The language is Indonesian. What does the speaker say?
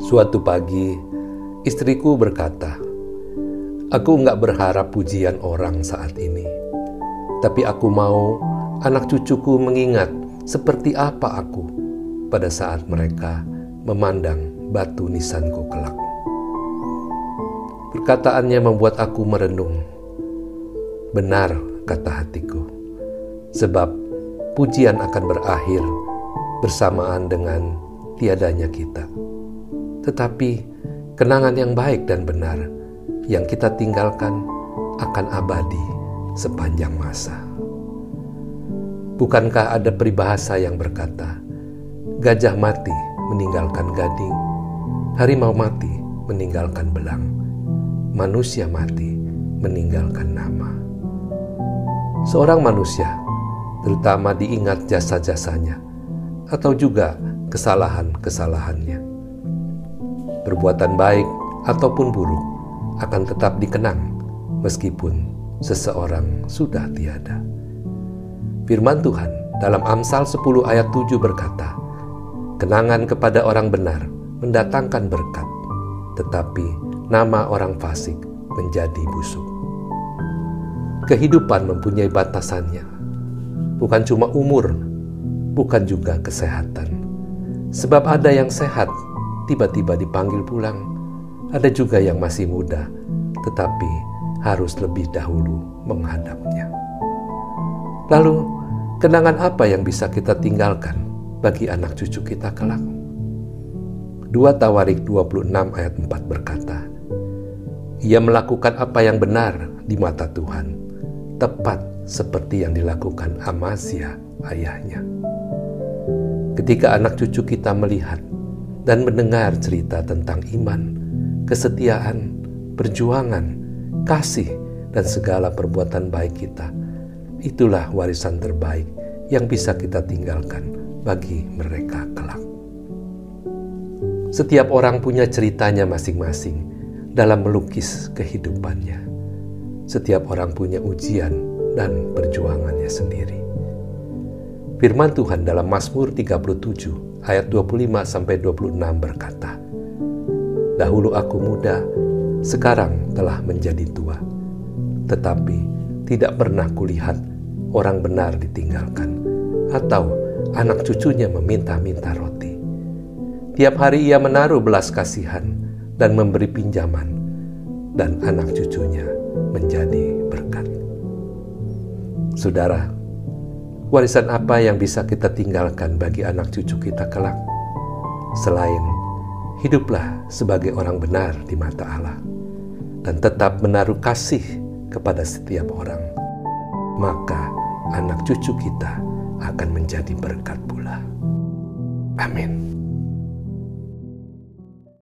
Suatu pagi, istriku berkata, "Aku nggak berharap pujian orang saat ini, tapi aku mau anak cucuku mengingat seperti apa aku pada saat mereka memandang batu nisanku kelak." Perkataannya membuat aku merenung. Benar, kata hatiku, sebab pujian akan berakhir bersamaan dengan tiadanya kita tetapi kenangan yang baik dan benar yang kita tinggalkan akan abadi sepanjang masa. Bukankah ada peribahasa yang berkata, "Gajah mati meninggalkan gading, harimau mati meninggalkan belang, manusia mati meninggalkan nama." Seorang manusia terutama diingat jasa-jasanya atau juga kesalahan-kesalahannya perbuatan baik ataupun buruk akan tetap dikenang meskipun seseorang sudah tiada. Firman Tuhan dalam Amsal 10 ayat 7 berkata, Kenangan kepada orang benar mendatangkan berkat, tetapi nama orang fasik menjadi busuk. Kehidupan mempunyai batasannya, bukan cuma umur, bukan juga kesehatan. Sebab ada yang sehat tiba-tiba dipanggil pulang. Ada juga yang masih muda, tetapi harus lebih dahulu menghadapnya. Lalu, kenangan apa yang bisa kita tinggalkan bagi anak cucu kita kelak? 2 Tawarik 26 ayat 4 berkata, Ia melakukan apa yang benar di mata Tuhan, tepat seperti yang dilakukan Amazia ayahnya. Ketika anak cucu kita melihat dan mendengar cerita tentang iman, kesetiaan, perjuangan, kasih, dan segala perbuatan baik kita. Itulah warisan terbaik yang bisa kita tinggalkan bagi mereka kelak. Setiap orang punya ceritanya masing-masing dalam melukis kehidupannya. Setiap orang punya ujian dan perjuangannya sendiri. Firman Tuhan dalam Mazmur 37 ayat 25 sampai 26 berkata, Dahulu aku muda, sekarang telah menjadi tua. Tetapi tidak pernah kulihat orang benar ditinggalkan atau anak cucunya meminta-minta roti. Tiap hari ia menaruh belas kasihan dan memberi pinjaman dan anak cucunya menjadi berkat. Saudara, Warisan apa yang bisa kita tinggalkan bagi anak cucu kita kelak? Selain hiduplah sebagai orang benar di mata Allah dan tetap menaruh kasih kepada setiap orang, maka anak cucu kita akan menjadi berkat pula. Amin.